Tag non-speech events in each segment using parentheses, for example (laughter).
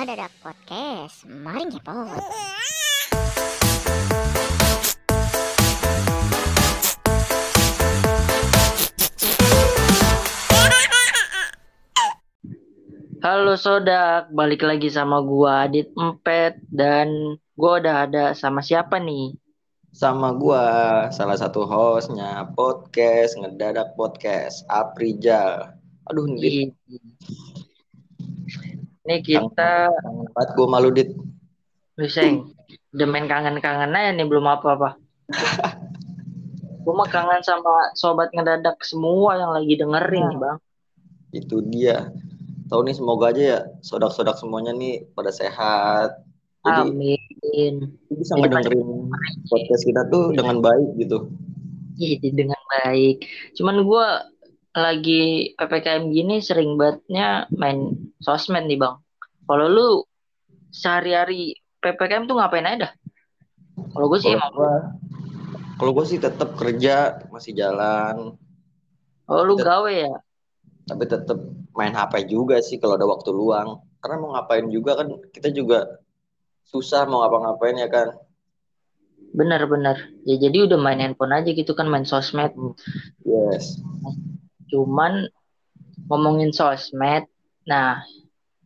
Ngadadak Podcast. Mari ngepot. Halo Sodak, balik lagi sama gua Adit Empet dan gua udah ada sama siapa nih? sama gua salah satu hostnya podcast ngedadak podcast Aprijal aduh dit Ih. Ini kita kangen banget gua malu dit Luseng, udah main kangen-kangen aja nih belum apa-apa. (laughs) Gua mah kangen sama sobat ngedadak semua yang lagi dengerin nih bang. itu dia tahu nih semoga aja ya sodak-sodak semuanya nih pada sehat jadi Amin. bisa ngedengerin podcast kita tuh dengan baik gitu Iya dengan baik. Cuman gua lagi ppkm gini sering bangetnya main sosmed nih bang. Kalau lu sehari-hari ppkm tuh ngapain aja dah? Kalau gue sih emang kalau gua sih tetap kerja masih jalan Oh, lu gawe ya? tapi tetap main HP juga sih kalau ada waktu luang karena mau ngapain juga kan kita juga susah mau ngapa-ngapain ya kan Bener-bener. Ya jadi udah main handphone aja gitu kan, main sosmed. yes Cuman ngomongin sosmed, nah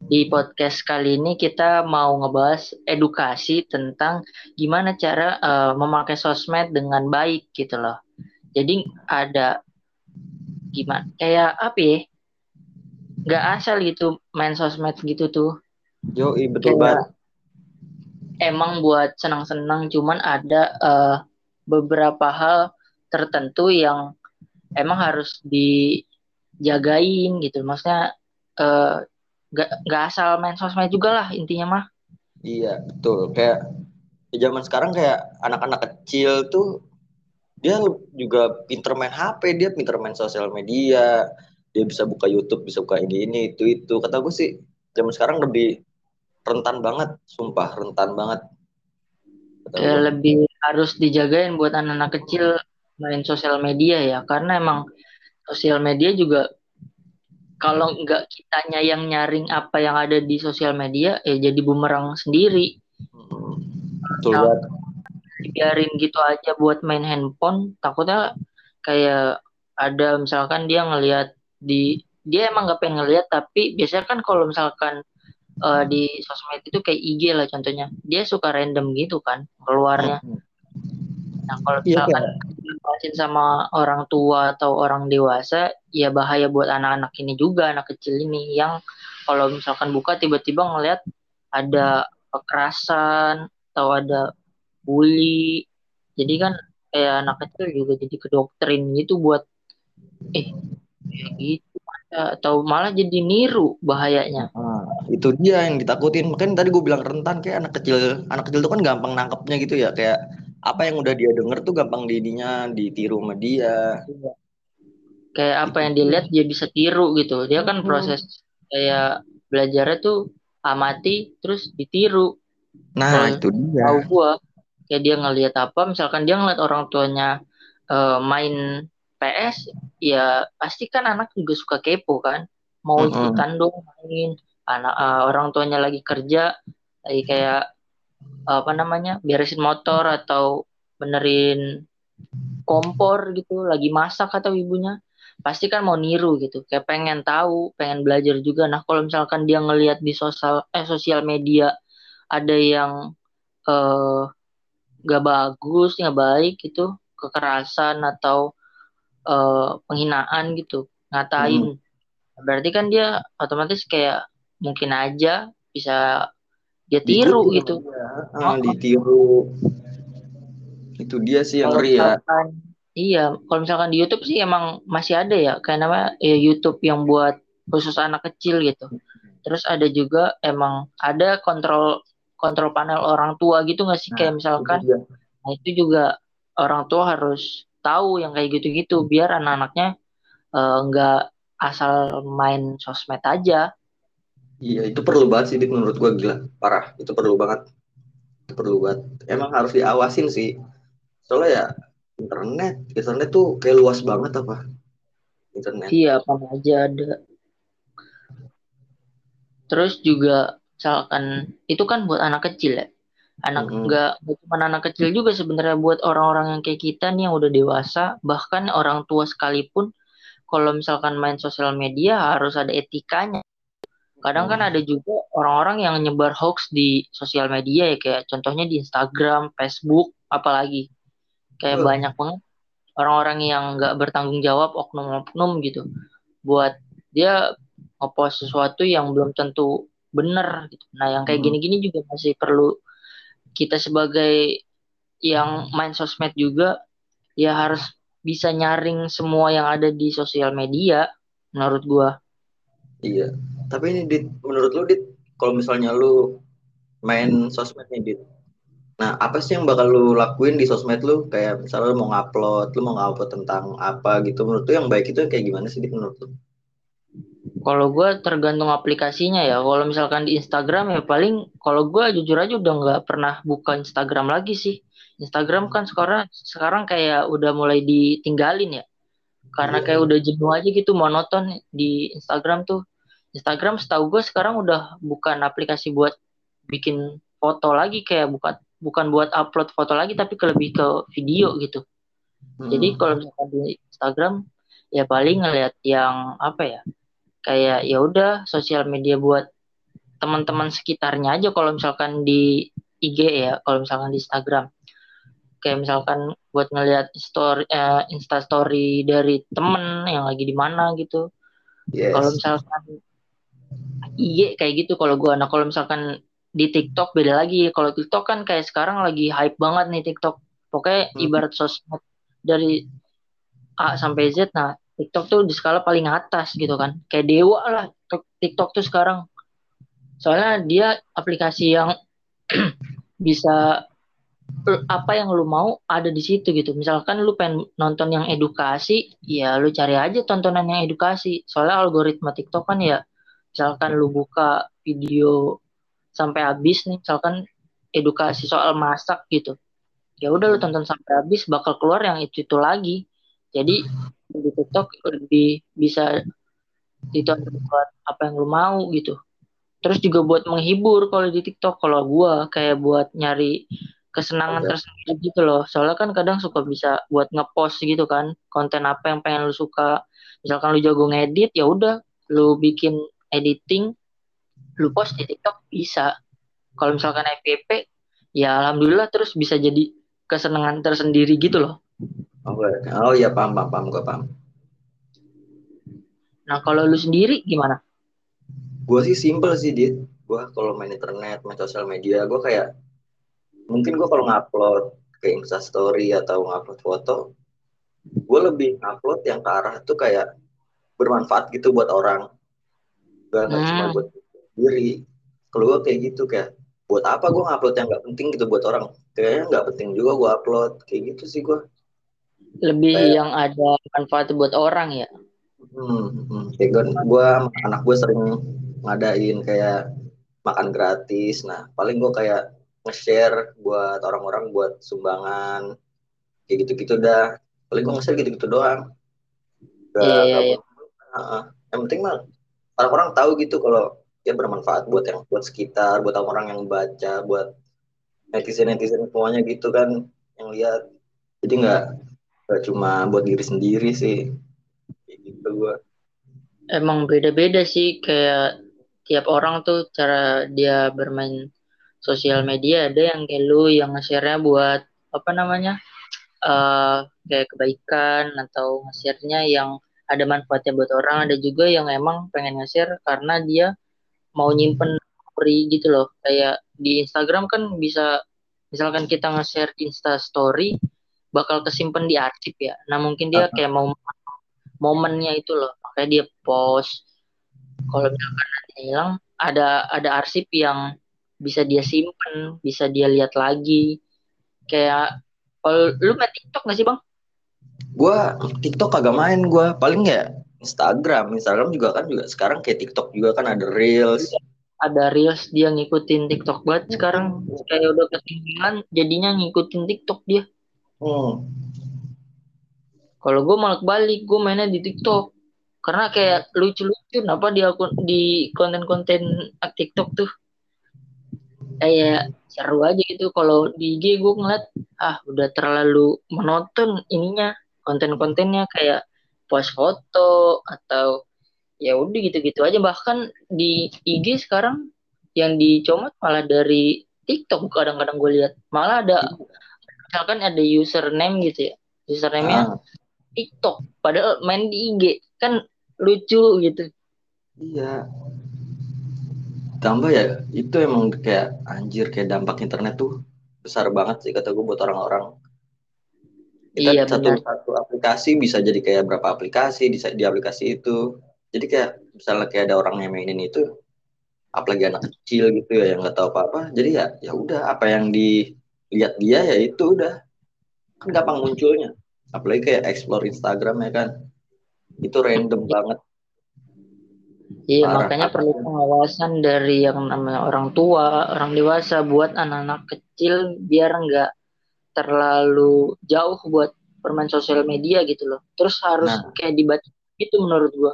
di podcast kali ini kita mau ngebahas edukasi tentang gimana cara eh, memakai sosmed dengan baik gitu loh. Jadi ada gimana kayak apa ya? Nggak asal gitu main sosmed gitu tuh. yo betul banget emang buat senang-senang cuman ada eh, beberapa hal tertentu yang emang harus dijagain gitu maksudnya eh, nggak nggak asal main sosmed juga lah intinya mah Iya, betul. Kayak di zaman sekarang kayak anak-anak kecil tuh dia juga pinter main HP, dia pinter main sosial media, dia bisa buka YouTube, bisa buka ini ini itu itu. Kata gue sih zaman sekarang lebih rentan banget, sumpah rentan banget. Kata Kayak gue. lebih harus dijagain buat anak-anak kecil main sosial media ya karena emang sosial media juga kalau nggak kitanya yang nyaring apa yang ada di sosial media ya jadi bumerang sendiri. Hmm, betul Nah, dibiarin gitu aja buat main handphone takutnya kayak ada misalkan dia ngelihat di dia emang nggak pengen ngelihat tapi biasanya kan kalau misalkan eh, di sosmed itu kayak IG lah contohnya dia suka random gitu kan keluarnya. Hmm, nah kalau Iya misalkan dibahasin sama orang tua atau orang dewasa ya bahaya buat anak-anak ini juga anak kecil ini yang kalau misalkan buka tiba-tiba ngelihat ada kekerasan atau ada bully jadi kan kayak anak kecil juga jadi kedoktrin gitu buat eh gitu atau malah jadi niru bahayanya ah, itu dia yang ditakutin. Makanya tadi gue bilang rentan kayak anak kecil, anak kecil tuh kan gampang nangkepnya gitu ya. Kayak apa yang udah dia denger tuh gampang didinya ditiru sama dia. kayak apa yang dilihat dia bisa tiru gitu dia kan Hmm. proses kayak belajarnya tuh amati terus ditiru Nah, Kalau itu dia. tahu gua kayak dia ngelihat apa misalkan dia ngeliat orang tuanya eh, main PS ya pasti kan anak juga suka kepo kan mau Mm-mm. ikutan dong main anak eh, orang tuanya lagi kerja lagi kayak apa namanya beresin motor atau benerin kompor gitu lagi masak atau ibunya pasti kan mau niru gitu. Kayak pengen tahu pengen belajar juga. Nah kalau misalkan dia ngelihat di sosial eh sosial media ada yang eh gak bagus nggak baik gitu kekerasan atau eh, penghinaan gitu ngatain. Berarti kan dia otomatis kayak mungkin aja bisa dia tiru gitu sama dia. Ah, ditiru. Itu dia sih yang ngeri ya. iya, kalau misalkan di YouTube sih emang masih ada ya, kayak namanya ya, YouTube yang buat khusus anak kecil gitu. Terus ada juga emang ada kontrol kontrol panel orang tua gitu nggak sih? Nah, kayak itu misalkan, dia. nah itu juga orang tua harus tahu yang kayak gitu-gitu biar anak-anaknya eh, nggak asal main sosmed aja. Iya, itu perlu banget sih Dit, menurut gua gila. Parah, itu perlu banget. Itu perlu banget. Emang harus diawasin sih. Soalnya ya internet, internet tuh kayak luas banget apa? Internet. Iya, apa aja ada. Terus juga misalkan itu kan buat anak kecil ya anak Mhm. nggak nggak cuma anak kecil juga sebenarnya buat orang-orang yang kayak kita nih yang udah dewasa bahkan orang tua sekalipun kalau misalkan main sosial media harus ada etikanya kadang kan Hmm. ada juga orang-orang yang nyebar hoax di sosial media ya kayak contohnya di Instagram, Facebook, apalagi kayak Betul. banyak banget orang-orang yang nggak bertanggung jawab oknum-oknum gitu buat dia ngepost sesuatu yang belum tentu benar gitu. Nah, yang kayak Hmm. gini-gini juga masih perlu kita sebagai yang main sosmed juga ya harus bisa nyaring semua yang ada di sosial media menurut gua. Iya. Tapi ini Dit, menurut lu Dit, kalau misalnya lu main sosmed nih Dit. Nah, apa sih yang bakal lu lakuin di sosmed lu? Kayak misalnya lu mau ngupload, lu mau ngupload tentang apa gitu. Menurut lu yang baik itu kayak gimana sih Dit menurut lu? Kalau gua tergantung aplikasinya ya. Kalau misalkan di Instagram ya paling kalau gua jujur aja udah nggak pernah buka Instagram lagi sih. Instagram kan sekarang sekarang kayak udah mulai ditinggalin ya. Karena Iya. kayak udah jenuh aja gitu monoton di Instagram tuh. Instagram setahu gue sekarang udah bukan aplikasi buat bikin foto lagi kayak bukan bukan buat upload foto lagi tapi ke lebih ke video gitu. Jadi Hmm. kalau misalkan di Instagram ya paling ngeliat yang apa ya? Kayak ya udah sosial media buat teman-teman sekitarnya aja kalau misalkan di IG ya, kalau misalkan di Instagram. Kayak misalkan buat ngeliat story eh, Insta story dari temen yang lagi di mana gitu. Yes. Kalau misalkan IG kayak gitu kalau gua nah kalau misalkan di TikTok beda lagi. Kalau TikTok kan kayak sekarang lagi hype banget nih TikTok. Pokoknya Hmm. ibarat sosmed dari A sampai Z. Nah, TikTok tuh di skala paling atas gitu kan. Kayak dewa lah TikTok tuh sekarang. Soalnya dia aplikasi yang (clears throat) bisa apa yang lu mau ada di situ gitu. Misalkan lu pengen nonton yang edukasi, ya lu cari aja tontonan yang edukasi. Soalnya algoritma TikTok kan ya, misalkan lu buka video sampai habis nih, misalkan edukasi soal masak gitu. Ya udah lu tonton sampai habis bakal keluar yang itu itu lagi. Jadi di TikTok lebih bisa ditonton buat apa yang lu mau gitu. Terus juga buat menghibur kalau di TikTok kalau gua kayak buat nyari kesenangan Oke. tersendiri gitu loh. Soalnya kan kadang suka bisa buat ngepost gitu kan, konten apa yang pengen lu suka. Misalkan lu jago ngedit, ya udah lu bikin editing, lu post di TikTok bisa. Kalau misalkan FYP, ya alhamdulillah terus bisa jadi kesenangan tersendiri gitu loh. Oke. Oh iya paham paham paham gue paham. Nah, kalau lu sendiri gimana? Gue sih simple sih Dit. Gue kalau main internet, main sosial media, gue kayak mungkin gue kalau ngupload ke Instastory atau ngupload foto, gue lebih ngupload yang ke arah tuh kayak bermanfaat gitu buat orang. Gak, nggak cuma Hmm. buat diri. Kalau gue kayak gitu kayak buat apa gue ngupload yang nggak penting gitu buat orang. Kayaknya nggak penting juga gue upload kayak gitu sih gue. Lebih Kayak- yang ada manfaat buat orang ya. Hmm, hmm. Kayak gue, gue anak gue sering ngadain kayak makan gratis. Nah, paling gue kayak nge-share buat orang-orang buat sumbangan. Kayak gitu-gitu dah. Paling gue nge-share gitu-gitu doang. Gak, gak- iya. Heeh. Yang penting mah orang-orang tahu gitu kalau dia bermanfaat buat yang buat sekitar, buat orang yang baca, buat netizen-netizen semuanya gitu kan yang lihat. Jadi nggak nggak cuma buat diri sendiri sih. Gitu gue. Emang beda-beda sih kayak tiap orang tuh cara dia bermain sosial media ada yang kayak lu yang nge-share-nya buat apa namanya eh kayak kebaikan atau nge-share-nya yang ada manfaatnya buat orang ada juga yang emang pengen nge-share karena dia mau nyimpen story gitu loh. Kayak di Instagram kan bisa misalkan kita nge-share Insta story bakal kesimpan di arsip ya. Nah mungkin dia kayak mau momennya itu loh. Makanya dia post. Kalau misalkan nanti hilang ada ada arsip yang bisa dia simpen bisa dia lihat lagi. Kayak kalau lu main TikTok gak sih bang Gua TikTok kagak main gua. Paling ya Instagram. Instagram juga kan juga sekarang kayak TikTok juga kan ada reels. Ada reels dia ngikutin TikTok banget sekarang. Kayak udah ketinggalan jadinya ngikutin TikTok dia. Hmm. kalau gue malah balik gue mainnya di TikTok. Karena kayak lucu-lucu apa di akun di konten-konten TikTok tuh. Kayak seru aja gitu. Kalau di IG gue ngeliat ah udah terlalu menonton ininya konten-kontennya kayak post foto atau ya udah gitu-gitu aja. Bahkan di IG sekarang yang dicomot malah dari TikTok kadang-kadang gue lihat. Malah ada misalkan ada username gitu ya. Username-nya Ah, TikTok padahal main di IG kan lucu gitu. Iya. Tambah ya, itu emang kayak anjir kayak dampak internet tuh besar banget sih kata gue buat orang-orang. Kita Iya, satu benar. satu aplikasi bisa jadi kayak berapa aplikasi di, di aplikasi itu. Jadi kayak misalnya kayak ada orang yang mainin itu, apalagi anak kecil gitu ya yang nggak tahu apa-apa. Jadi ya ya udah apa yang dilihat dia ya itu udah kan gampang munculnya. Apalagi kayak explore Instagram ya kan. Itu random banget. Iya, Parah. makanya perlu pengawasan dari yang namanya orang tua, orang dewasa buat anak-anak kecil biar nggak terlalu jauh buat bermain sosial media gitu loh. Terus harus Nah. kayak dibaca gitu menurut gua.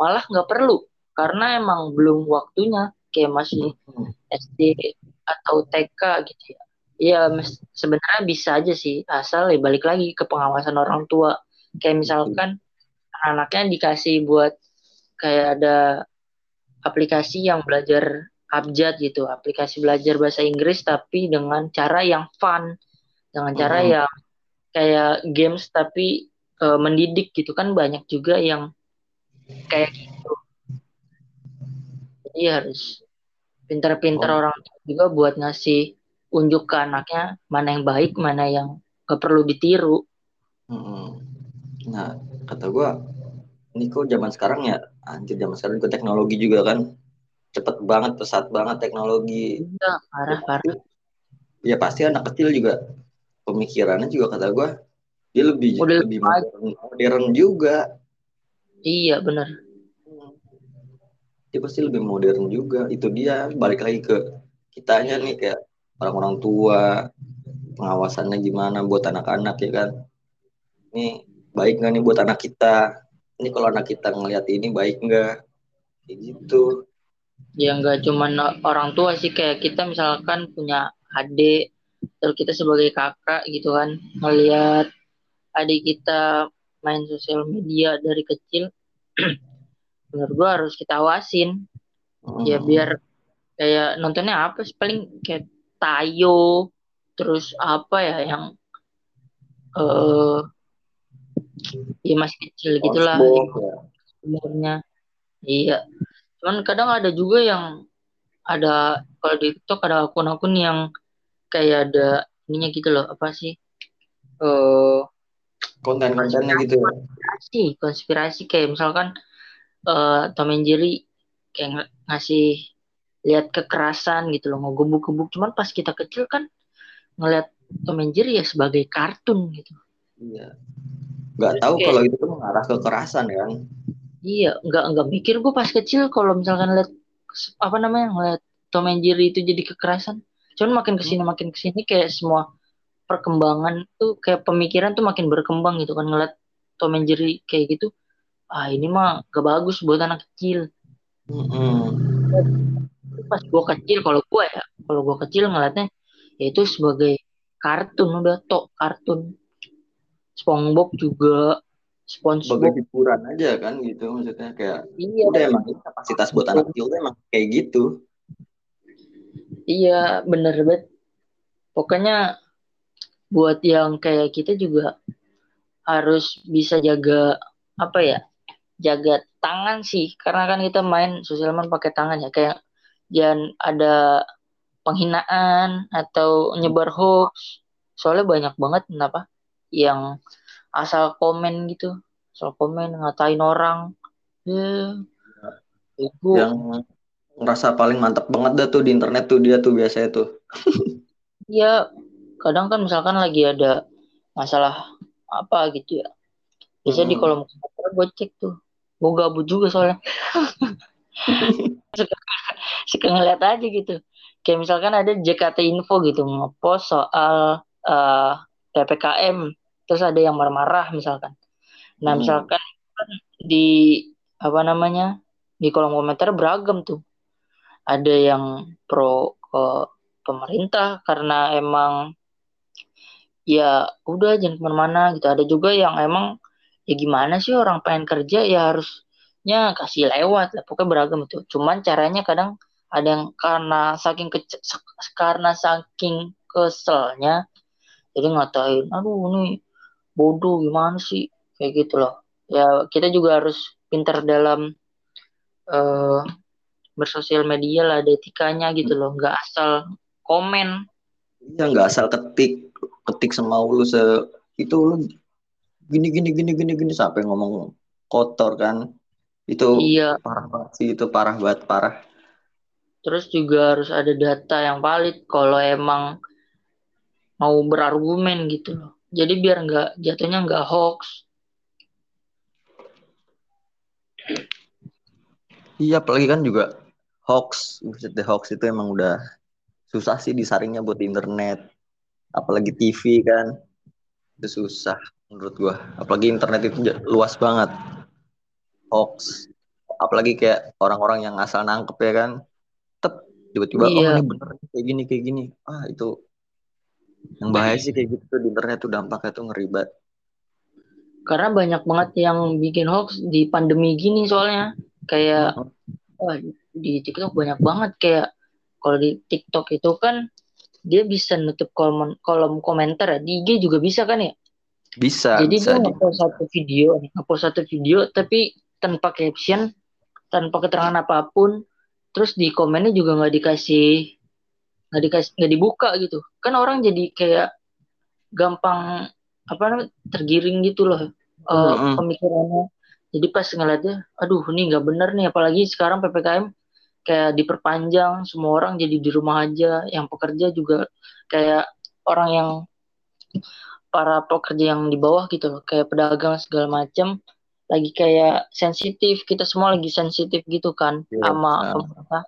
Malah nggak perlu karena emang belum waktunya kayak masih Hmm. SD atau TK gitu ya. Mes- sebenarnya bisa aja sih asal ya balik lagi ke pengawasan orang tua. Kayak misalkan anaknya dikasih buat kayak ada aplikasi yang belajar abjad gitu, aplikasi belajar bahasa Inggris tapi dengan cara yang fun, dengan cara Hmm. yang kayak games tapi eh, mendidik gitu kan banyak juga yang kayak gitu. Jadi harus pintar-pintar Oh. orang juga buat ngasih unjuk ke anaknya mana yang baik, mana yang gak perlu ditiru. Mm-mm. Nah, kata gua, ini kok zaman sekarang ya, anjir zaman sekarang juga teknologi juga kan, cepet banget, pesat banget teknologi. Iya, parah parah. Ya pasti anak kecil juga pemikirannya juga kata gua, dia lebih Udah lebih modern, modern juga. Iya bener. Dia pasti lebih modern juga. Itu dia balik lagi ke kitanya nih kayak orang-orang tua, pengawasannya gimana buat anak-anak ya kan. Ini baik nggak nih buat anak kita? Ini kalau anak kita ngelihat ini baik nggak? Kayak gitu. Ya nggak cuman orang tua sih kayak kita misalkan punya adik terus kita sebagai kakak gitu kan ngelihat adik kita main sosial media dari kecil (clears throat) menurut gua harus kita awasin ya Hmm. biar kayak nontonnya apa sih paling kayak Tayo terus apa ya yang eh ya masih kecil gitulah SpongeBob, ya. umurnya iya cuman kadang ada juga yang ada kalau di TikTok ada akun-akun yang kayak ada ininya gitu loh apa sih eh konten-kontennya gitu ya. konspirasi konspirasi kayak misalkan eh Tom and Jerry kayak ng- ngasih lihat kekerasan gitu loh ngegebuk-gebuk cuman pas kita kecil kan ngeliat Tom and Jerry ya sebagai kartun gitu Iya. Nggak tahu Oke. kalau itu tuh mengarah ke kekerasan kan. iya nggak nggak mikir gue pas kecil kalau misalkan lihat apa namanya ngeliat Tom and Jerry itu jadi kekerasan cuman makin ke sini makin ke sini kayak semua perkembangan tuh kayak pemikiran tuh makin berkembang gitu kan. Ngeliat Tom and Jerry kayak gitu ah ini mah gak bagus buat anak kecil. Mm-mm. pas gue kecil kalau gue ya kalau gue kecil ngeliatnya ya itu sebagai kartun udah tok kartun. SpongeBob juga Sebagai SpongeBob hiburan aja kan gitu maksudnya kayak iya. udah emang kapasitas buat anak kecil tuh emang kayak gitu. Iya bener banget. Pokoknya buat yang kayak kita juga harus bisa jaga apa ya jaga tangan sih. Karena kan kita main sosial media pakai tangan ya. Kayak jangan ada penghinaan atau nyebar hoax. Soalnya banyak banget kenapa? Yang asal komen gitu. Asal komen ngatain orang. Ya itu Yang ngerasa paling mantap banget dah tuh di internet tuh dia tuh biasanya tuh. ya kadang kan misalkan lagi ada masalah apa gitu ya biasanya di Hmm. kolom komentar gue cek tuh gue gabut juga soalnya (laughs) suka, suka ngeliat aja gitu kayak misalkan ada JKT Info gitu ngepost soal eh, PPKM terus ada yang marah-marah misalkan nah Hmm. misalkan di apa namanya di kolom komentar beragam tuh ada yang pro ke pemerintah karena emang ya udah jangan ke mana-mana gitu. Ada juga yang emang ya gimana sih orang pengen kerja ya harusnya kasih lewat lah. Pokoknya beragam itu cuman caranya kadang ada yang karena saking kece- karena saking keselnya jadi ngatain aduh ini bodoh gimana sih? Kayak gitu loh. Ya kita juga harus pintar dalam eh bersosial media lah ada etikanya gitu loh. Nggak asal komen. Iya nggak asal ketik ketik semau lu se itu lu gini gini gini gini gini sampai ngomong kotor kan. Itu iya. parah banget sih itu parah banget parah. Terus juga harus ada data yang valid kalau emang mau berargumen gitu loh. Jadi biar nggak jatuhnya nggak hoax. Iya apalagi kan juga hoax buset deh hoax itu emang udah susah sih disaringnya buat internet. Apalagi TV kan itu susah menurut gua. Apalagi internet itu luas banget. Hoax. Apalagi kayak orang-orang yang asal nangkep ya kan tep tiba-tiba oh Iya. ini bener kayak gini kayak gini. Ah itu yang bahaya sih kayak gitu di internet tuh dampaknya tuh ngeri banget karena banyak banget yang bikin hoax di pandemi gini soalnya. Kayak wah di TikTok banyak banget. Kayak kalau di TikTok itu kan dia bisa nutup kolom kolom komentar ya. Di IG juga bisa kan ya? Bisa jadi bisa dia di ngepost satu video ngepost satu video tapi tanpa caption tanpa keterangan apa pun. Terus di komennya juga nggak dikasih nggak dikasih nggak dibuka gitu. Kan orang jadi kayak gampang apa namanya tergiring gitu loh eh, Mm-mm. pemikirannya jadi pas ngeliatnya aduh ini nggak bener nih. Apalagi sekarang ppkm kayak diperpanjang semua orang jadi di rumah aja. Yang pekerja juga kayak orang yang para pekerja yang di bawah gitu loh. Kayak pedagang segala macam lagi kayak sensitif. Kita semua lagi sensitif gitu kan Iya, sama pemerintah.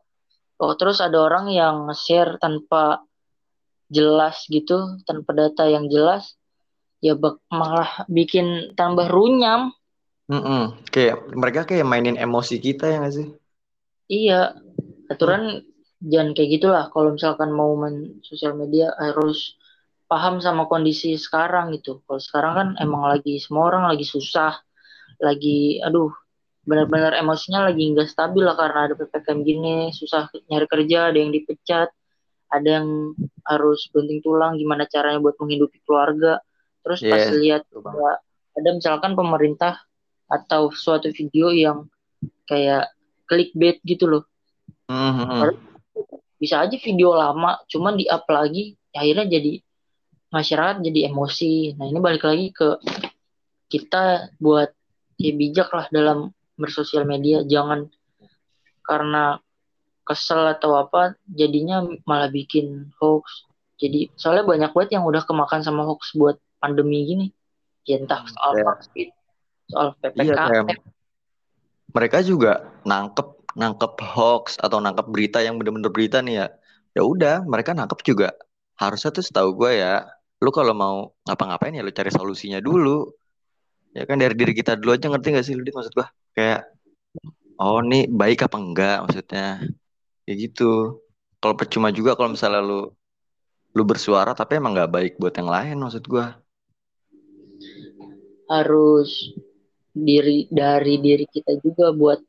Oh terus ada orang yang share tanpa jelas gitu tanpa data yang jelas. Ya bak- malah bikin tambah runyam Mm-mm. kayak mereka kayak mainin emosi kita ya nggak sih? Iya. Aturan jangan kayak gitulah. Kalau misalkan mau main sosial media harus paham sama kondisi sekarang gitu. Kalau sekarang kan emang lagi semua orang lagi susah. Lagi aduh benar-benar emosinya lagi nggak stabil lah karena ada ppkm gini susah nyari kerja ada yang dipecat ada yang harus banting tulang gimana caranya buat menghidupi keluarga. Terus pas Iya, lihat ada misalkan pemerintah atau suatu video yang kayak clickbait gitu loh. Mhm. bisa aja video lama cuman di up lagi akhirnya jadi masyarakat jadi emosi. Nah ini balik lagi ke kita buat ya bijak lah dalam bersosial media. Jangan karena kesel atau apa jadinya malah bikin hoax. Jadi soalnya banyak banget yang udah kemakan sama hoax buat pandemi gini. Ya entah soal Iya. vaksin soal Iya, ppkm kayak mereka juga nangkep nangkep hoax atau nangkep berita yang bener-bener berita nih ya. Ya udah, mereka nangkep juga. Harusnya tuh setahu gue ya, lu kalau mau ngapa-ngapain ya lu cari solusinya dulu. Ya kan dari diri kita dulu aja ngerti gak sih lu maksud gue? Kayak oh nih baik apa enggak maksudnya. Kayak gitu. Kalau percuma juga kalau misalnya lu lu bersuara tapi emang nggak baik buat yang lain maksud gue. harus diri dari diri kita juga buat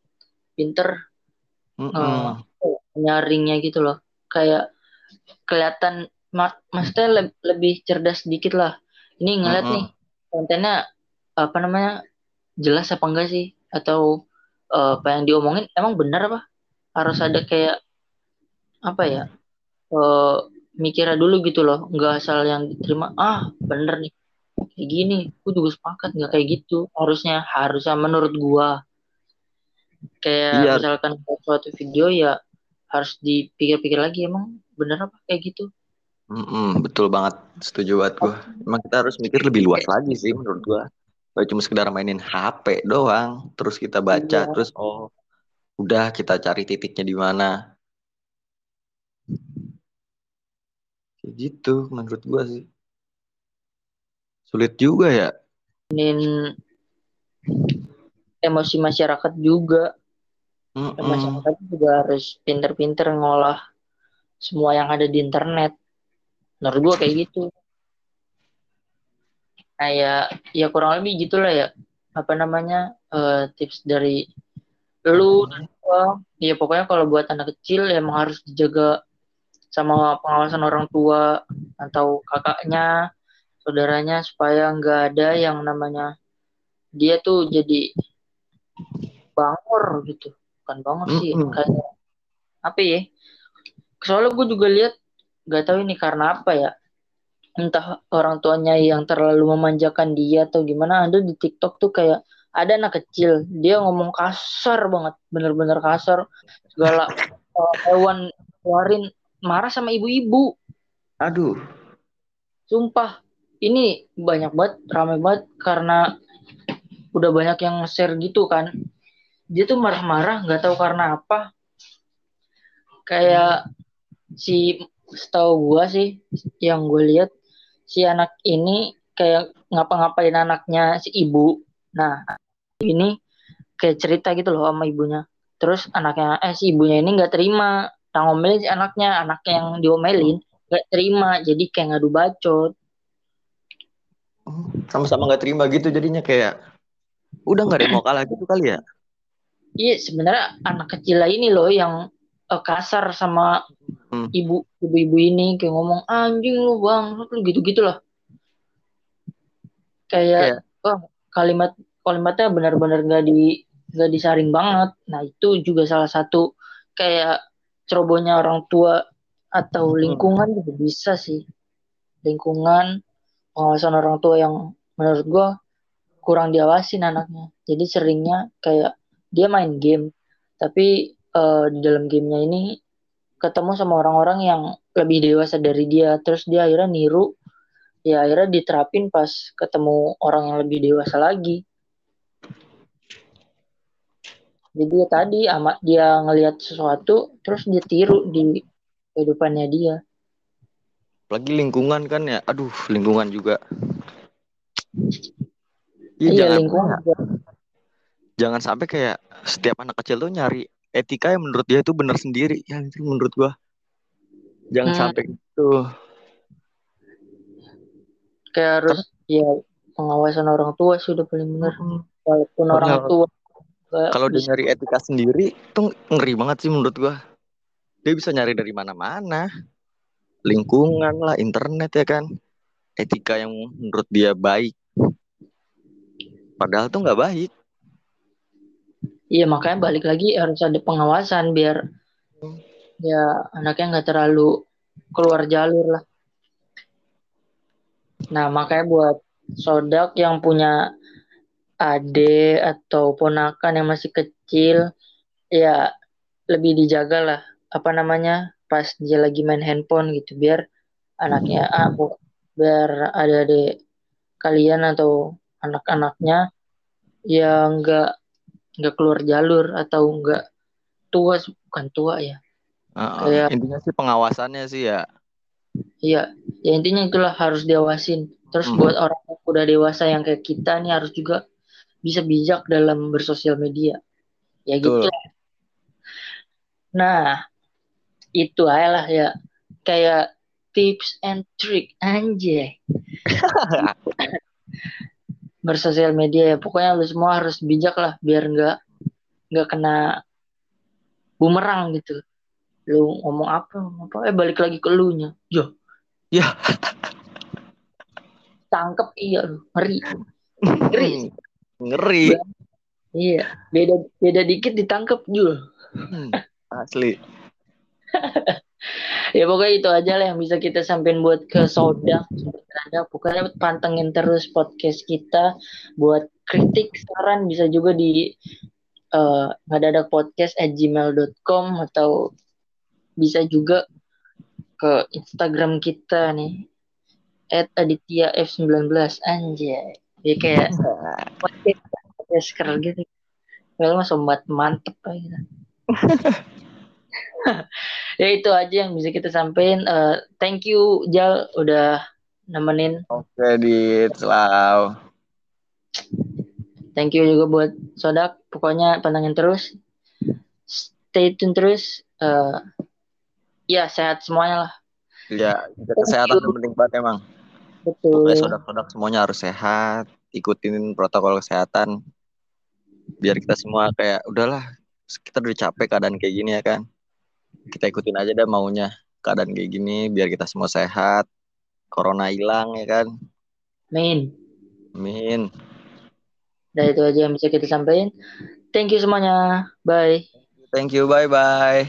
pinter Mm-mm. nyaringnya gitu loh. Kayak kelihatan ma- maksudnya le- lebih cerdas sedikit lah. Ini ngeliat Mm-mm. nih kontennya apa namanya jelas apa enggak sih? Atau eh, apa yang diomongin emang benar apa? Harus ada kayak apa ya eh mikirnya dulu gitu loh. Nggak asal yang diterima ah bener nih kayak gini aku juga sepakat nggak kayak gitu harusnya harusnya menurut gua kayak Iya. misalkan suatu video ya harus dipikir-pikir lagi emang bener apa kayak gitu Mm-mm, betul banget, setuju banget gue. Emang kita harus mikir lebih luas lagi sih menurut gue. Gak cuma sekedar mainin HP doang, terus kita baca, Iya. terus oh udah kita cari titiknya di mana. Kayak gitu menurut gue sih. Sulit juga ya. dan emosi masyarakat juga. Mm-mm. masyarakat juga harus pinter-pinter ngolah semua yang ada di internet. Menurut gue kayak gitu. Kayak ya kurang lebih gitulah ya. Apa namanya eh, tips dari lu dan gua. Ya pokoknya kalau buat anak kecil ya emang harus dijaga sama pengawasan orang tua atau kakaknya saudaranya supaya nggak ada yang namanya dia tuh jadi bangor gitu. Bukan bangor sih Mm-mm. kayak apa ya? Soalnya gue juga lihat nggak tahu ini karena apa ya. Entah orang tuanya yang terlalu memanjakan dia atau gimana ada di TikTok tuh kayak ada anak kecil dia ngomong kasar banget bener-bener kasar. Segala (laughs) hewan keluarin marah sama ibu-ibu. Aduh. sumpah ini banyak banget ramai banget karena udah banyak yang share gitu kan. Dia tuh marah-marah nggak tahu karena apa. Kayak si setahu gua sih yang gue lihat si anak ini kayak ngapa-ngapain anaknya si ibu. Nah ini kayak cerita gitu loh sama ibunya. Terus anaknya eh si ibunya ini nggak terima. Nah ngomelin si anaknya anaknya yang diomelin nggak terima. Jadi kayak ngadu bacot Sama-sama nggak terima gitu jadinya kayak udah nggak ada yang mau kalah gitu kali ya. Iya sebenarnya anak kecil lah ini loh yang eh, kasar sama Hmm. ibu ibu-ibu ini kayak ngomong anjing lu bang lu gitu gitu lah kayak wah kalimat kalimatnya benar-benar nggak di nggak disaring banget nah itu juga salah satu kayak cerobohnya orang tua atau Hmm. lingkungan juga bisa sih lingkungan pengawasan orang tua yang menurut gua kurang diawasin anaknya. Jadi seringnya kayak dia main game tapi eh, di dalam gamenya ini ketemu sama orang-orang yang lebih dewasa dari dia. Terus dia akhirnya niru ya akhirnya diterapin pas ketemu orang yang lebih dewasa lagi. Jadi ya tadi amat dia ngelihat sesuatu terus dia tiru di kehidupannya dia Apalagi lingkungan kan ya. Aduh, lingkungan juga. Iya, iya jangan lingkungan jangan sampai kayak setiap anak kecil tuh nyari etika yang menurut dia itu benar sendiri. Ya itu menurut gua. Jangan Hmm. sampai gitu. kayak harus ya pengawasan orang tua sih udah paling benar walaupun orang tua Kalau dia nyari etika sendiri tuh ngeri banget sih menurut gua. Dia bisa nyari dari mana-mana. Lingkungan lah, internet ya kan. Etika yang menurut dia baik. Padahal tuh nggak baik. Iya makanya balik lagi harus ada pengawasan biar ya anaknya nggak terlalu keluar jalur lah. Nah makanya buat sodak yang punya ade atau ponakan yang masih kecil ya lebih dijaga lah apa namanya pas dia lagi main handphone gitu biar anaknya ah, bu- biar ada adik kalian atau anak-anaknya yang nggak nggak keluar jalur atau nggak tua bukan tua ya Heeh. Kayak- Intinya sih pengawasannya sih ya. iya ya intinya itulah harus diawasin terus Hmm. buat orang yang udah dewasa yang kayak kita nih harus juga bisa bijak dalam bersosial media ya gitu nah itu aja lah ya. Kayak tips and trick anjay. (laughs) Bersosial media ya. Pokoknya lu semua harus bijak lah biar nggak nggak kena bumerang gitu. Lu ngomong apa ngomong apa? Eh balik lagi ke lu nya yo Ya. (laughs) tangkep iya lu. Ngeri. Ngeri. (laughs) Ngeri. iya. Beda beda dikit ditangkep Jul Hmm, Asli. (laughs) ya pokoknya itu aja lah yang bisa kita sampein buat ke Sodak ada pokoknya pantengin terus podcast kita buat kritik saran bisa juga di eh ngadadak podcast at gmail.com atau bisa juga ke Instagram kita nih at Aditya F19 anjay. Ya kayak (laughs) podcast podcaster gitu. Kalau mah sobat mantep gitu (laughs) (laughs) ya itu aja yang bisa kita sampaikan Eh, thank you Jal udah nemenin Oke, di selalu. thank you juga buat Sodak pokoknya pantengin terus stay tune terus Eh, ya sehat semuanya lah. Ya, kesehatan yang penting banget emang. Betul. Pokoknya sodak-sodak semuanya harus sehat, ikutin protokol kesehatan. Biar kita semua kayak udahlah, kita udah capek keadaan kayak gini ya kan. Kita ikutin aja dah maunya keadaan kayak gini biar kita semua sehat. Corona hilang ya kan. Amin. Amin. Nah itu aja yang bisa kita sampaikan. Thank you semuanya. Bye. Thank you, bye-bye.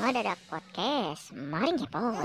Ngadadak podcast. Mari ngepot.